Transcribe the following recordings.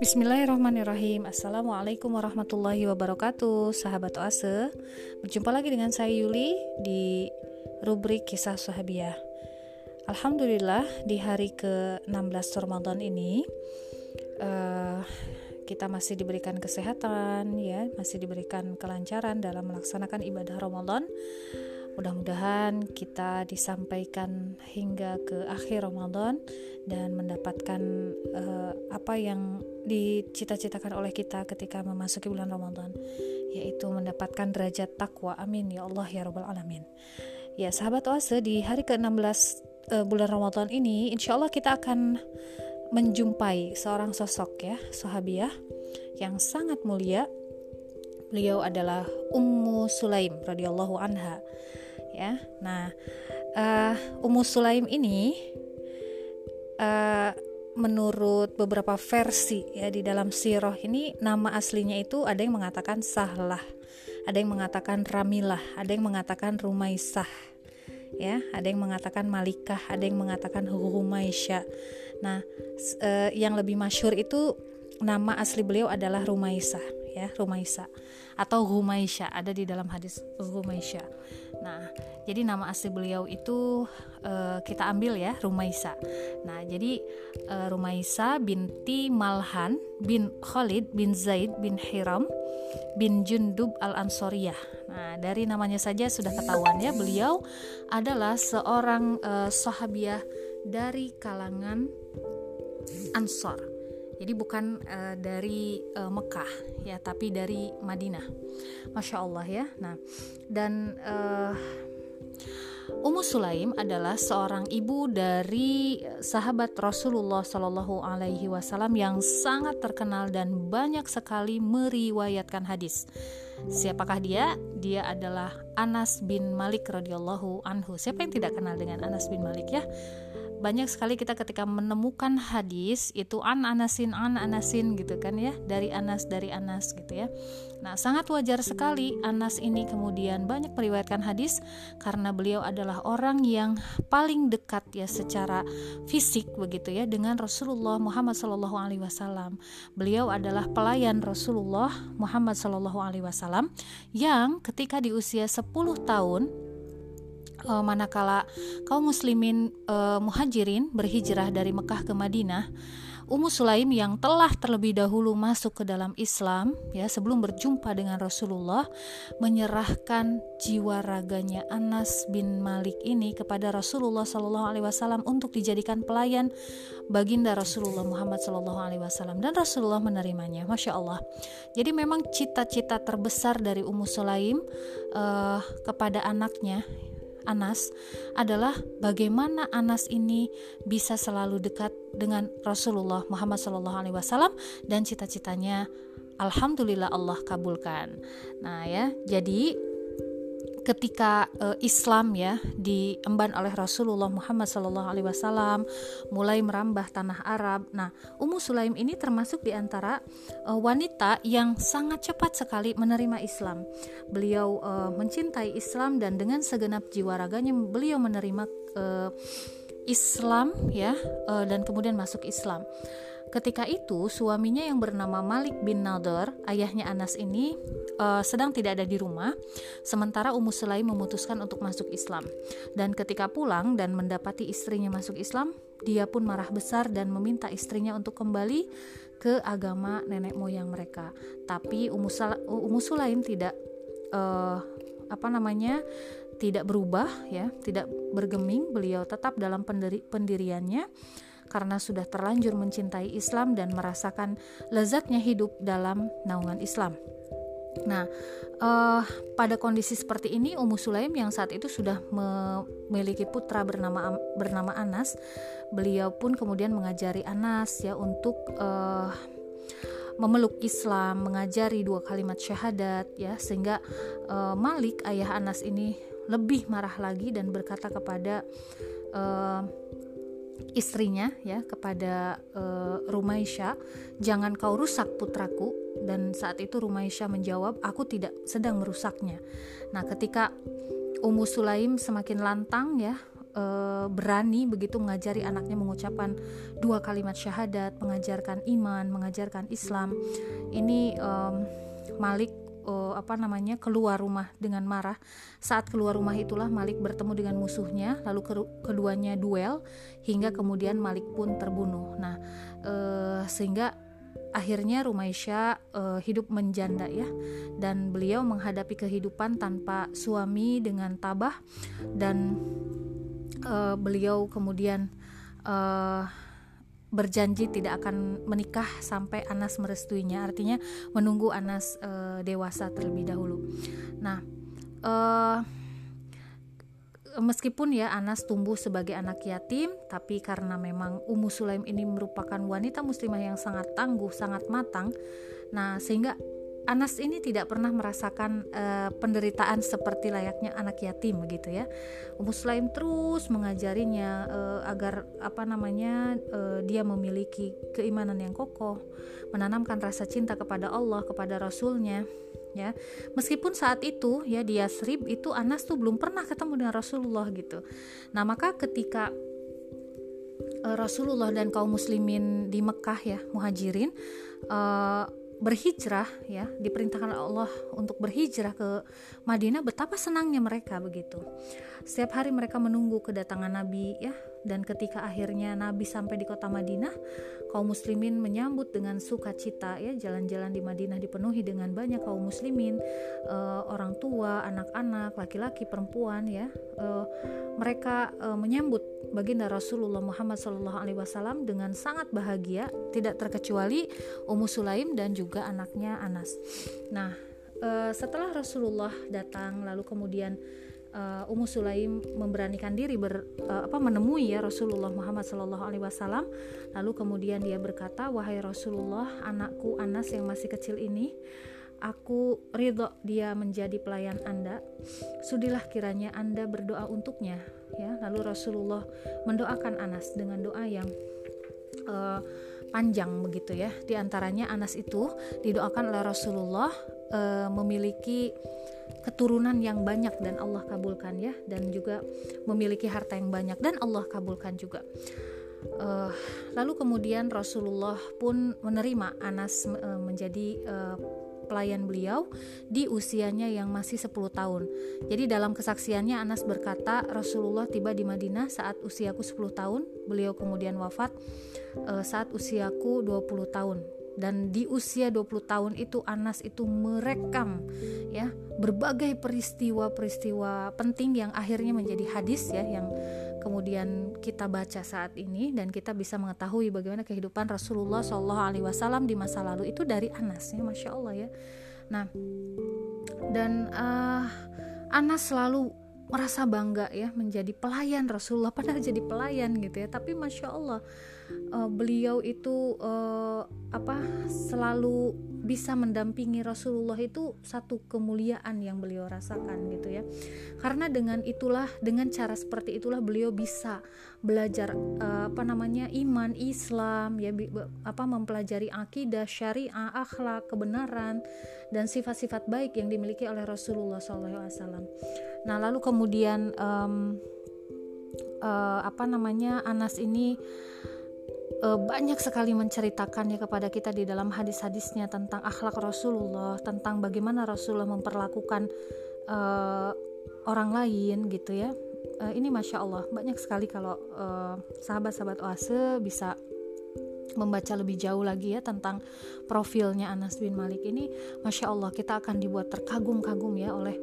Bismillahirrahmanirrahim. Assalamualaikum warahmatullahi wabarakatuh Sahabat Oase. Berjumpa lagi dengan saya Yuli Di rubrik kisah sahabiah Alhamdulillah di hari ke-16 Ramadan ini uh, Kita masih diberikan kesehatan ya Masih diberikan kelancaran dalam melaksanakan ibadah Ramadan Mudah-mudahan kita disampaikan hingga ke akhir Ramadan dan mendapatkan uh, apa yang dicita-citakan oleh kita ketika memasuki bulan Ramadan, yaitu mendapatkan derajat takwa. Amin ya Allah ya Rabbal alamin. Ya, sahabat oase di hari ke-16 uh, eh, bulan Ramadan ini, insya Allah kita akan menjumpai seorang sosok ya, sahabiah yang sangat mulia. Beliau adalah Ummu Sulaim radhiyallahu anha ya. Nah, uh, Ummu Sulaim ini uh, menurut beberapa versi ya di dalam sirah ini nama aslinya itu ada yang mengatakan Sahlah, ada yang mengatakan Ramilah, ada yang mengatakan Rumaisah. Ya, ada yang mengatakan Malikah, ada yang mengatakan Humaisya. Nah, uh, yang lebih masyur itu nama asli beliau adalah Rumaisah ya, Rumaisa atau Humaisya ada di dalam hadis Humaisya. Nah, jadi nama asli beliau itu uh, kita ambil ya Rumaisa. Nah, jadi uh, Rumaisa binti Malhan bin Khalid bin Zaid bin Hiram bin Jundub al Ansoriyah. Nah, dari namanya saja sudah ketahuan ya beliau adalah seorang uh, sahabiah dari kalangan Ansor jadi bukan uh, dari uh, Mekah ya, tapi dari Madinah. Masya Allah ya. Nah, dan uh, Ummu Sulaim adalah seorang ibu dari sahabat Rasulullah Shallallahu Alaihi Wasallam yang sangat terkenal dan banyak sekali meriwayatkan hadis. Siapakah dia? Dia adalah Anas bin Malik radhiyallahu anhu. Siapa yang tidak kenal dengan Anas bin Malik ya? Banyak sekali kita ketika menemukan hadis itu an anasin an anasin gitu kan ya dari anas dari anas gitu ya. Nah sangat wajar sekali anas ini kemudian banyak meriwayatkan hadis karena beliau adalah orang yang paling dekat ya secara fisik begitu ya dengan Rasulullah Muhammad Shallallahu Alaihi Wasallam. Beliau adalah pelayan Rasulullah Muhammad Shallallahu Alaihi Wasallam yang ketika di usia 10 tahun uh, manakala kaum muslimin uh, muhajirin berhijrah dari Mekah ke Madinah Ummu Sulaim yang telah terlebih dahulu masuk ke dalam Islam ya sebelum berjumpa dengan Rasulullah menyerahkan jiwa raganya Anas bin Malik ini kepada Rasulullah Shallallahu alaihi wasallam untuk dijadikan pelayan baginda Rasulullah Muhammad Shallallahu alaihi wasallam dan Rasulullah menerimanya. Masya Allah. Jadi memang cita-cita terbesar dari Ummu Sulaim uh, kepada anaknya Anas adalah bagaimana Anas ini bisa selalu dekat dengan Rasulullah Muhammad SAW dan cita-citanya Alhamdulillah Allah kabulkan. Nah ya, jadi ketika uh, Islam ya diemban oleh Rasulullah Muhammad Wasallam mulai merambah tanah Arab. Nah, Ummu Sulaim ini termasuk di antara uh, wanita yang sangat cepat sekali menerima Islam. Beliau uh, mencintai Islam dan dengan segenap jiwa raganya beliau menerima uh, Islam ya uh, dan kemudian masuk Islam. Ketika itu, suaminya yang bernama Malik bin Nadar, ayahnya Anas ini, uh, sedang tidak ada di rumah, sementara Ummu Sulaim memutuskan untuk masuk Islam. Dan ketika pulang dan mendapati istrinya masuk Islam, dia pun marah besar dan meminta istrinya untuk kembali ke agama nenek moyang mereka. Tapi Ummu Sulaim tidak uh, apa namanya tidak berubah ya, tidak bergeming, beliau tetap dalam pendiri pendiriannya karena sudah terlanjur mencintai Islam dan merasakan lezatnya hidup dalam naungan Islam. Nah, uh, pada kondisi seperti ini Ummu Sulaim yang saat itu sudah memiliki putra bernama bernama Anas, beliau pun kemudian mengajari Anas ya untuk uh, memeluk Islam, mengajari dua kalimat syahadat ya sehingga uh, Malik ayah Anas ini lebih marah lagi dan berkata kepada uh, istrinya ya kepada uh, Rumaisya, "Jangan kau rusak putraku." Dan saat itu Rumaisya menjawab, "Aku tidak sedang merusaknya." Nah, ketika Ummu Sulaim semakin lantang ya uh, berani begitu mengajari anaknya mengucapkan dua kalimat syahadat, mengajarkan iman, mengajarkan Islam. Ini um, Malik uh, apa namanya keluar rumah dengan marah. Saat keluar rumah itulah Malik bertemu dengan musuhnya, lalu keduanya duel hingga kemudian Malik pun terbunuh. Nah, uh, sehingga akhirnya Rumaisya uh, hidup menjanda ya dan beliau menghadapi kehidupan tanpa suami dengan tabah dan uh, beliau kemudian uh, berjanji tidak akan menikah sampai Anas merestuinya. Artinya menunggu Anas e, dewasa terlebih dahulu. Nah e, meskipun ya Anas tumbuh sebagai anak yatim tapi karena memang Ummu Sulaim ini merupakan wanita muslimah yang sangat tangguh sangat matang nah sehingga Anas ini tidak pernah merasakan uh, penderitaan seperti layaknya anak yatim begitu ya. Ummu Sulaim terus mengajarinya uh, agar apa namanya uh, dia memiliki keimanan yang kokoh, menanamkan rasa cinta kepada Allah, kepada Rasulnya ya. Meskipun saat itu ya di Yasrib itu Anas tuh belum pernah ketemu dengan Rasulullah gitu. Nah, maka ketika Rasulullah dan kaum muslimin di Mekah ya, muhajirin uh, berhijrah ya diperintahkan Allah untuk berhijrah ke Madinah betapa senangnya mereka begitu. Setiap hari mereka menunggu kedatangan Nabi ya dan ketika akhirnya Nabi sampai di kota Madinah kaum muslimin menyambut dengan sukacita ya jalan-jalan di Madinah dipenuhi dengan banyak kaum muslimin uh, orang tua anak-anak laki-laki perempuan ya. Uh, mereka uh, menyambut baginda Rasulullah Muhammad SAW dengan sangat bahagia tidak terkecuali Ummu Sulaim dan juga anaknya Anas. Nah setelah Rasulullah datang lalu kemudian uh, Ummu Sulaim memberanikan diri ber, uh, apa menemui ya Rasulullah Muhammad Shallallahu Alaihi Wasallam. Lalu kemudian dia berkata wahai Rasulullah anakku Anas yang masih kecil ini aku ridho dia menjadi pelayan Anda. Sudilah kiranya Anda berdoa untuknya. Ya lalu Rasulullah mendoakan Anas dengan doa yang uh, panjang begitu ya. Di antaranya Anas itu didoakan oleh Rasulullah uh, memiliki keturunan yang banyak dan Allah kabulkan ya dan juga memiliki harta yang banyak dan Allah kabulkan juga. Uh, lalu kemudian Rasulullah pun menerima Anas uh, menjadi uh, pelayan beliau di usianya yang masih 10 tahun. Jadi dalam kesaksiannya Anas berkata Rasulullah tiba di Madinah saat usiaku 10 tahun, beliau kemudian wafat uh, saat usiaku 20 tahun dan di usia 20 tahun itu Anas itu merekam ya berbagai peristiwa-peristiwa penting yang akhirnya menjadi hadis ya yang kemudian kita baca saat ini dan kita bisa mengetahui bagaimana kehidupan Rasulullah Shallallahu Alaihi Wasallam di masa lalu itu dari Anas ya masya Allah ya. Nah dan uh, Anas selalu merasa bangga ya menjadi pelayan Rasulullah padahal jadi pelayan gitu ya. Tapi masya Allah uh, beliau itu uh, apa selalu bisa mendampingi Rasulullah itu satu kemuliaan yang beliau rasakan gitu ya karena dengan itulah dengan cara seperti itulah beliau bisa belajar uh, apa namanya iman Islam ya apa mempelajari akidah syariah akhlak kebenaran dan sifat-sifat baik yang dimiliki oleh Rasulullah SAW. Nah lalu kemudian um, uh, apa namanya Anas ini uh, banyak sekali menceritakannya kepada kita di dalam hadis-hadisnya tentang akhlak Rasulullah, tentang bagaimana Rasulullah memperlakukan uh, orang lain gitu ya. Uh, ini masya Allah banyak sekali kalau uh, sahabat-sahabat oase bisa membaca lebih jauh lagi ya tentang profilnya Anas bin Malik ini, masya Allah kita akan dibuat terkagum-kagum ya oleh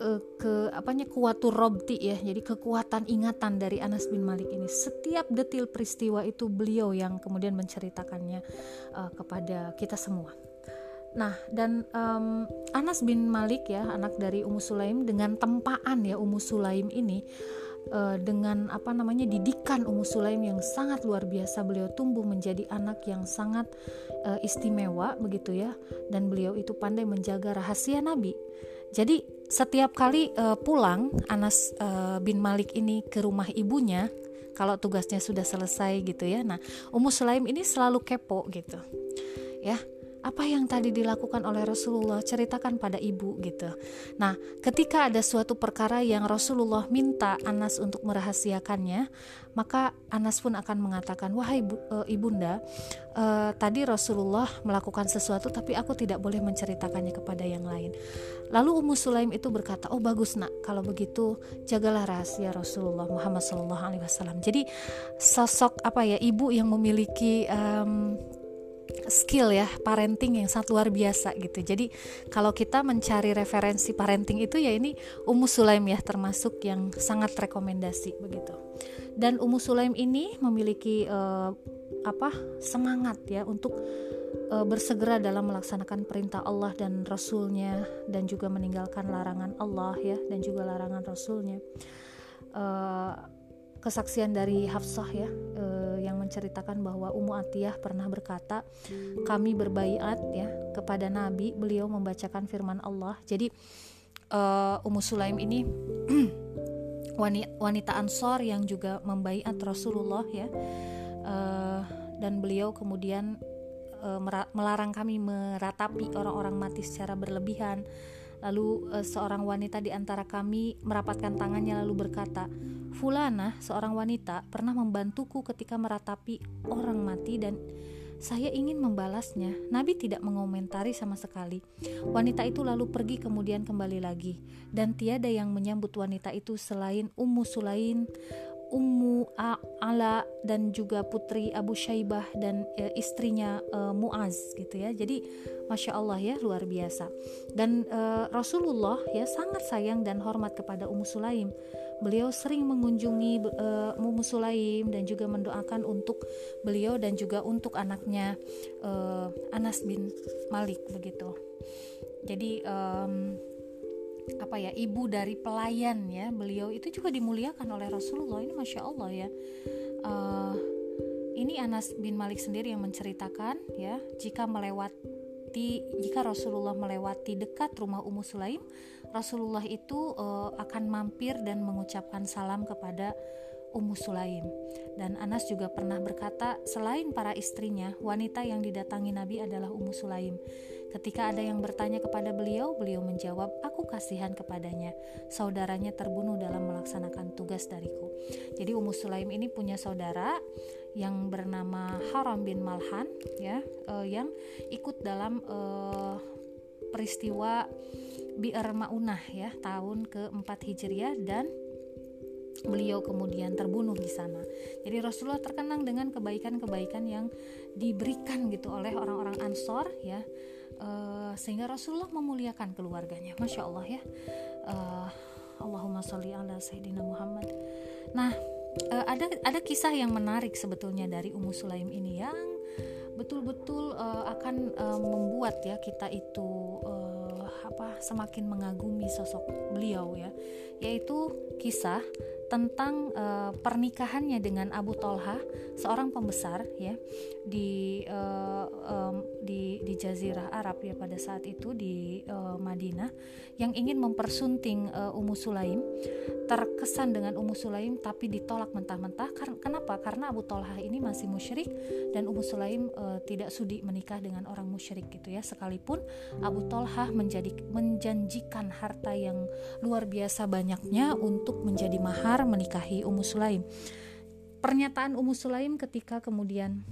uh, ke apanya kuatur robti ya. Jadi kekuatan ingatan dari Anas bin Malik ini. Setiap detil peristiwa itu beliau yang kemudian menceritakannya uh, kepada kita semua. Nah, dan um, Anas bin Malik ya, anak dari Ummu Sulaim dengan tempaan ya Ummu Sulaim ini uh, dengan apa namanya didikan Ummu Sulaim yang sangat luar biasa. Beliau tumbuh menjadi anak yang sangat uh, istimewa begitu ya. Dan beliau itu pandai menjaga rahasia Nabi. Jadi setiap kali uh, pulang Anas uh, bin Malik ini ke rumah ibunya kalau tugasnya sudah selesai gitu ya. Nah, Ummu Sulaim ini selalu kepo gitu. Ya. Apa yang tadi dilakukan oleh Rasulullah? Ceritakan pada ibu gitu. Nah ketika ada suatu perkara yang Rasulullah minta Anas untuk merahasiakannya maka Anas pun akan mengatakan wahai ibu, e, ibunda e, tadi Rasulullah melakukan sesuatu tapi aku tidak boleh menceritakannya kepada yang lain. Lalu Ummu Sulaim itu berkata oh bagus nak. Kalau begitu jagalah rahasia Rasulullah Muhammad SAW jadi sosok apa ya ibu yang memiliki um, skill ya parenting yang sangat luar biasa gitu. Jadi kalau kita mencari referensi parenting itu ya ini Ummu Sulaim ya termasuk yang sangat rekomendasi begitu. Dan Ummu Sulaim ini memiliki uh, apa semangat ya untuk uh, bersegera dalam melaksanakan perintah Allah dan Rasulnya dan juga meninggalkan larangan Allah ya dan juga larangan Rasulnya. Uh, kesaksian dari Hafsah ya menceritakan bahwa Ummu Atiyah pernah berkata kami berbaiat ya kepada Nabi beliau membacakan firman Allah. Jadi eh, Ummu Sulaim ini wanita Ansor yang juga membaiat Rasulullah ya eh, dan beliau kemudian eh, melarang kami meratapi orang-orang mati secara berlebihan Lalu e, seorang wanita di antara kami merapatkan tangannya lalu berkata, "Fulana, seorang wanita, pernah membantuku ketika meratapi orang mati dan saya ingin membalasnya." Nabi tidak mengomentari sama sekali. Wanita itu lalu pergi kemudian kembali lagi dan tiada yang menyambut wanita itu selain Ummu Sulaim Ummu Ala dan juga putri Abu Syaibah dan e, istrinya e, Muaz gitu ya. Jadi masya Allah ya luar biasa. Dan e, Rasulullah ya sangat sayang dan hormat kepada Ummu Sulaim. Beliau sering mengunjungi e, Ummu Sulaim dan juga mendoakan untuk beliau dan juga untuk anaknya e, Anas bin Malik begitu. Jadi um, apa ya ibu dari pelayan ya beliau itu juga dimuliakan oleh Rasulullah. Ini masya Allah ya. Uh, ini Anas bin Malik sendiri yang menceritakan ya jika melewati jika Rasulullah melewati dekat rumah Ummu Sulaim Rasulullah itu uh, akan mampir dan mengucapkan salam kepada Ummu Sulaim. Dan Anas juga pernah berkata selain para istrinya wanita yang didatangi Nabi adalah Ummu Sulaim. Ketika ada yang bertanya kepada beliau, beliau menjawab, "Aku kasihan kepadanya. Saudaranya terbunuh dalam melaksanakan tugas dariku." Jadi Ummu Sulaim ini punya saudara yang bernama Haram bin Malhan ya, uh, yang ikut dalam uh, peristiwa Bi'ar Maunah ya, tahun ke-4 Hijriah dan beliau kemudian terbunuh di sana. Jadi Rasulullah terkenang dengan kebaikan-kebaikan yang diberikan gitu oleh orang-orang Ansor ya uh, sehingga Rasulullah memuliakan keluarganya. Masya Allah ya. Uh, Allahumma sholli ala sayyidina Muhammad. Nah uh, ada ada kisah yang menarik sebetulnya dari Ummu Sulaim ini yang betul-betul uh, akan uh, membuat ya kita itu uh, apa semakin mengagumi sosok beliau ya yaitu kisah tentang uh, pernikahannya dengan Abu Tolha, seorang pembesar ya di uh, um, di di Jazirah Arab ya pada saat itu di uh, Madinah yang ingin mempersunting uh, Ummu Sulaim. Terkesan dengan Ummu Sulaim tapi ditolak mentah-mentah. Karena kenapa? Karena Abu Tolha ini masih musyrik dan Ummu Sulaim uh, tidak sudi menikah dengan orang musyrik gitu ya. Sekalipun Abu Tolha menjadi menjanjikan harta yang luar biasa banyaknya untuk menjadi mahar menikahi Ummu Sulaim. Pernyataan Ummu Sulaim ketika kemudian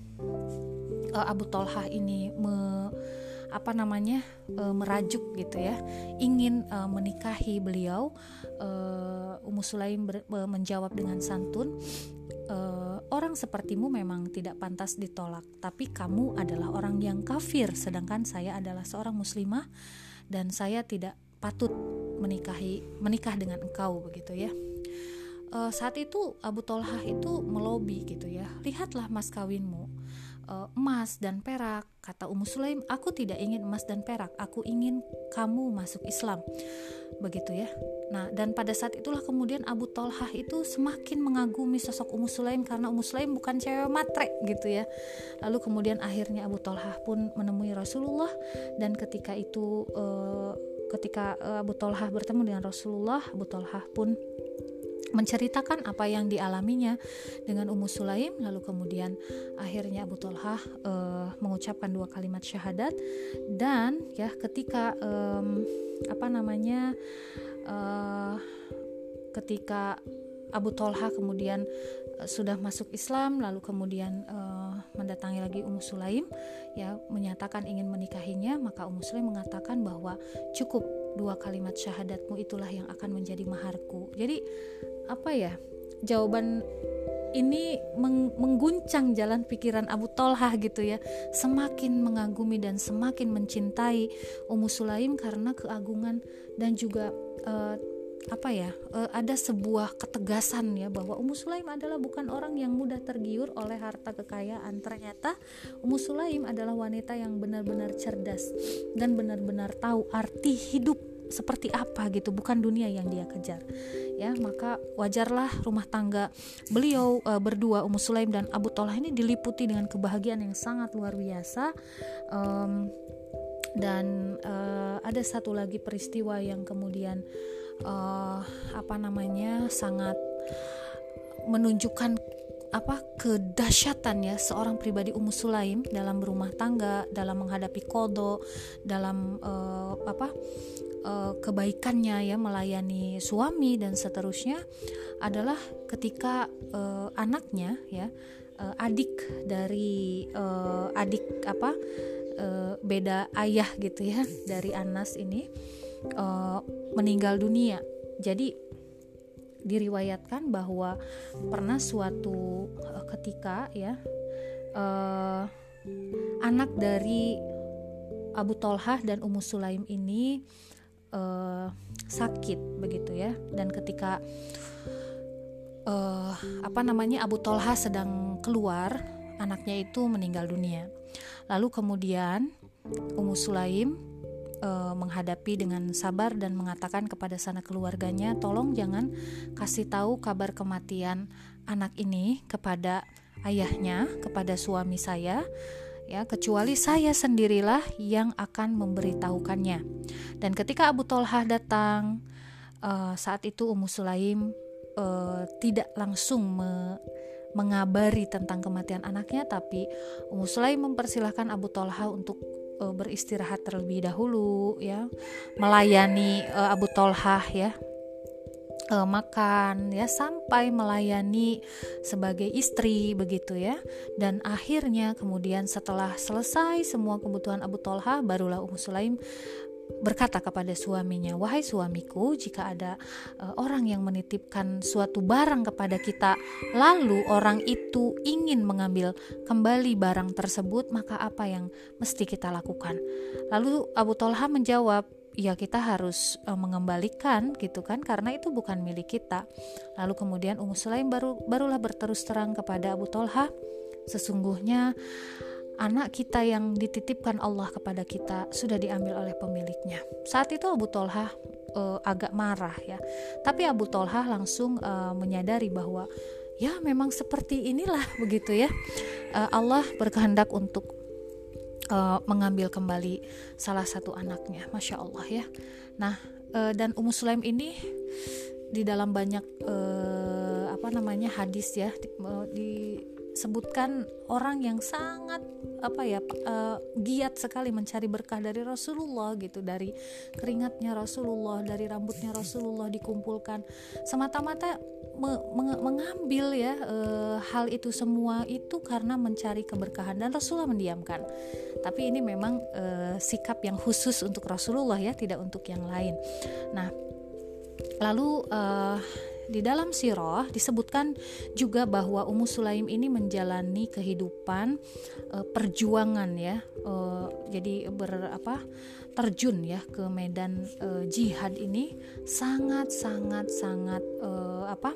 uh, Abu Tolhah ini me, apa namanya uh, merajuk gitu ya, ingin uh, menikahi beliau, uh, Ummu Sulaim ber, uh, menjawab dengan santun, uh, orang sepertimu memang tidak pantas ditolak, tapi kamu adalah orang yang kafir, sedangkan saya adalah seorang muslimah dan saya tidak patut menikahi menikah dengan engkau begitu ya. Uh, saat itu Abu Tolhah itu melobi gitu ya. Lihatlah mas kawinmu. Uh, emas dan perak kata Ummu Sulaim aku tidak ingin emas dan perak aku ingin kamu masuk Islam begitu ya. Nah dan pada saat itulah kemudian Abu Tolhah itu semakin mengagumi sosok Ummu Sulaim karena Ummu Sulaim bukan cewek matre gitu ya. Lalu kemudian akhirnya Abu Tolhah pun menemui Rasulullah dan ketika itu uh, ketika Abu Tolhah bertemu dengan Rasulullah Abu Tolhah pun menceritakan apa yang dialaminya dengan Ummu Sulaim. Lalu kemudian akhirnya Abu Talha uh, mengucapkan dua kalimat syahadat. Dan ya ketika um, apa namanya uh, ketika Abu Talha kemudian sudah masuk Islam lalu kemudian uh, mendatangi lagi Ummu Sulaim ya menyatakan ingin menikahinya maka Ummu Sulaim mengatakan bahwa cukup dua kalimat syahadatmu itulah yang akan menjadi maharku. Jadi apa ya jawaban ini meng mengguncang jalan pikiran Abu Tolhah gitu ya. Semakin mengagumi dan semakin mencintai Ummu Sulaim karena keagungan dan juga uh, apa ya uh, ada sebuah ketegasan ya bahwa Ummu Sulaim adalah bukan orang yang mudah tergiur oleh harta kekayaan. Ternyata Ummu Sulaim adalah wanita yang benar-benar cerdas dan benar-benar tahu arti hidup seperti apa gitu bukan dunia yang dia kejar. Ya maka wajarlah rumah tangga beliau e, berdua Ummu Sulaim dan Abu Tolah ini diliputi dengan kebahagiaan yang sangat luar biasa. Um, dan uh, ada satu lagi peristiwa yang kemudian uh, apa namanya sangat menunjukkan apa kedahsyatan ya seorang pribadi Ummu Sulaim dalam berumah tangga dalam menghadapi kodo dalam uh, apa uh, kebaikannya ya melayani suami dan seterusnya adalah ketika uh, anaknya ya uh, adik dari uh, adik apa uh, beda ayah gitu ya dari Anas ini uh, meninggal dunia. Jadi diriwayatkan bahwa pernah suatu uh, ketika ya uh, anak dari Abu Tolhah dan Ummu Sulaim ini uh, sakit begitu ya. Dan ketika uh, apa namanya Abu Tolha sedang keluar anaknya itu meninggal dunia. Lalu kemudian Ummu Sulaim uh, menghadapi dengan sabar dan mengatakan kepada sana keluarganya tolong jangan kasih tahu kabar kematian anak ini kepada ayahnya kepada suami saya ya kecuali saya sendirilah yang akan memberitahukannya. Dan ketika Abu Tolhah datang uh, saat itu Ummu Sulaim uh, tidak langsung me mengabari tentang kematian anaknya tapi Ummu Sulaim mempersilahkan Abu Tolhah untuk uh, beristirahat terlebih dahulu ya. Melayani uh, Abu Tolhah ya. Uh, makan ya sampai melayani sebagai istri begitu ya. Dan akhirnya kemudian setelah selesai semua kebutuhan Abu Tolha barulah Ummu Sulaim berkata kepada suaminya, "Wahai suamiku, jika ada uh, orang yang menitipkan suatu barang kepada kita, lalu orang itu ingin mengambil kembali barang tersebut, maka apa yang mesti kita lakukan?" Lalu Abu Tolha menjawab, ya kita harus uh, mengembalikan gitu kan karena itu bukan milik kita. Lalu kemudian Ummu Sulaim baru barulah berterus terang kepada Abu Tolha sesungguhnya anak kita yang dititipkan Allah kepada kita sudah diambil oleh pemiliknya. Saat itu Abu Tolha uh, agak marah ya. Tapi Abu Tolha langsung uh, menyadari bahwa ya memang seperti inilah begitu ya. Uh, Allah berkehendak untuk uh, mengambil kembali salah satu anaknya, masya Allah ya. Nah, uh, dan Ummu Sulaim ini di dalam banyak uh, apa namanya hadis ya di, uh, disebutkan orang yang sangat apa ya uh, giat sekali mencari berkah dari Rasulullah gitu dari keringatnya Rasulullah dari rambutnya Rasulullah dikumpulkan. Semata-mata me meng mengambil ya uh, hal itu semua itu karena mencari keberkahan. Dan Rasulullah mendiamkan. Tapi ini memang uh, sikap yang khusus untuk Rasulullah ya tidak untuk yang lain. Nah lalu uh, di dalam sirah disebutkan juga bahwa Ummu Sulaim ini menjalani kehidupan uh, perjuangan ya. Uh, jadi ber apa? terjun ya ke medan uh, jihad ini sangat sangat sangat uh, apa?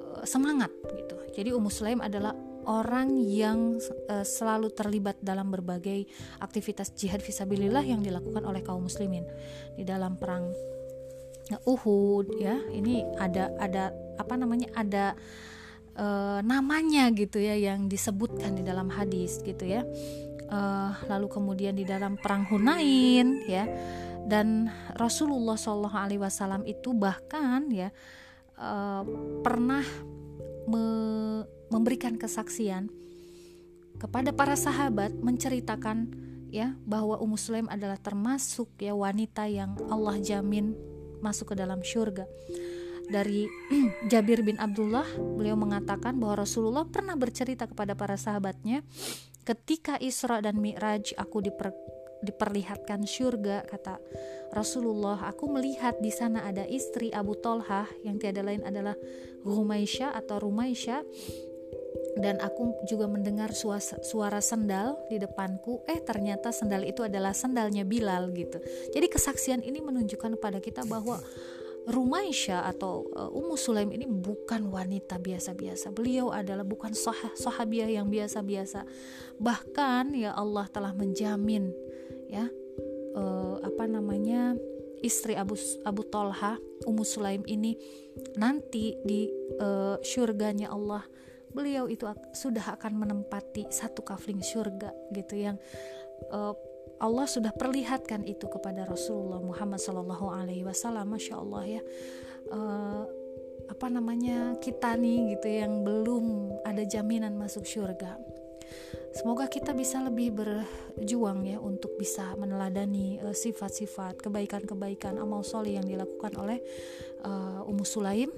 Uh, semangat gitu. Jadi Ummu Sulaim adalah orang yang uh, selalu terlibat dalam berbagai aktivitas jihad visabilillah yang dilakukan oleh kaum muslimin di dalam perang Uhud ya. Ini ada ada apa namanya ada uh, namanya gitu ya yang disebutkan di dalam hadis gitu ya. Uh, lalu kemudian di dalam perang Hunain ya. Dan Rasulullah Shallallahu Alaihi Wasallam itu bahkan ya uh, pernah me memberikan kesaksian kepada para sahabat menceritakan ya bahwa Ummu Sulaim adalah termasuk ya wanita yang Allah jamin masuk ke dalam surga. Dari Jabir bin Abdullah, beliau mengatakan bahwa Rasulullah pernah bercerita kepada para sahabatnya, ketika Isra dan Mi'raj aku diper, diperlihatkan surga kata Rasulullah aku melihat di sana ada istri Abu Tolhah yang tiada lain adalah Rumaisyah atau Rumaisyah dan aku juga mendengar suara, suara sendal di depanku eh ternyata sendal itu adalah sendalnya Bilal gitu jadi kesaksian ini menunjukkan kepada kita bahwa Rumaisyah atau uh, Ummu Sulaim ini bukan wanita biasa-biasa. Beliau adalah bukan sah sahabiah yang biasa-biasa. Bahkan ya Allah telah menjamin ya uh, apa namanya istri Abu Abu Tolha Ummu Sulaim ini nanti di uh, surganya Allah beliau itu sudah akan menempati satu kafling surga gitu yang uh, Allah sudah perlihatkan itu kepada Rasulullah Muhammad Sallallahu Alaihi Wasallam, masya Allah ya. Uh, apa namanya kita nih gitu yang belum ada jaminan masuk surga. Semoga kita bisa lebih berjuang ya untuk bisa meneladani sifat-sifat uh, kebaikan-kebaikan amal soleh yang dilakukan oleh uh, Ummu Sulaim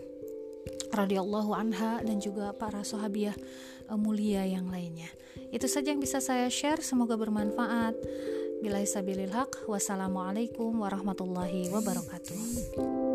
radhiyallahu anha dan juga para sahabiah uh, mulia yang lainnya. Itu saja yang bisa saya share, semoga bermanfaat. Bila haq, wassalamualaikum warahmatullahi wabarakatuh.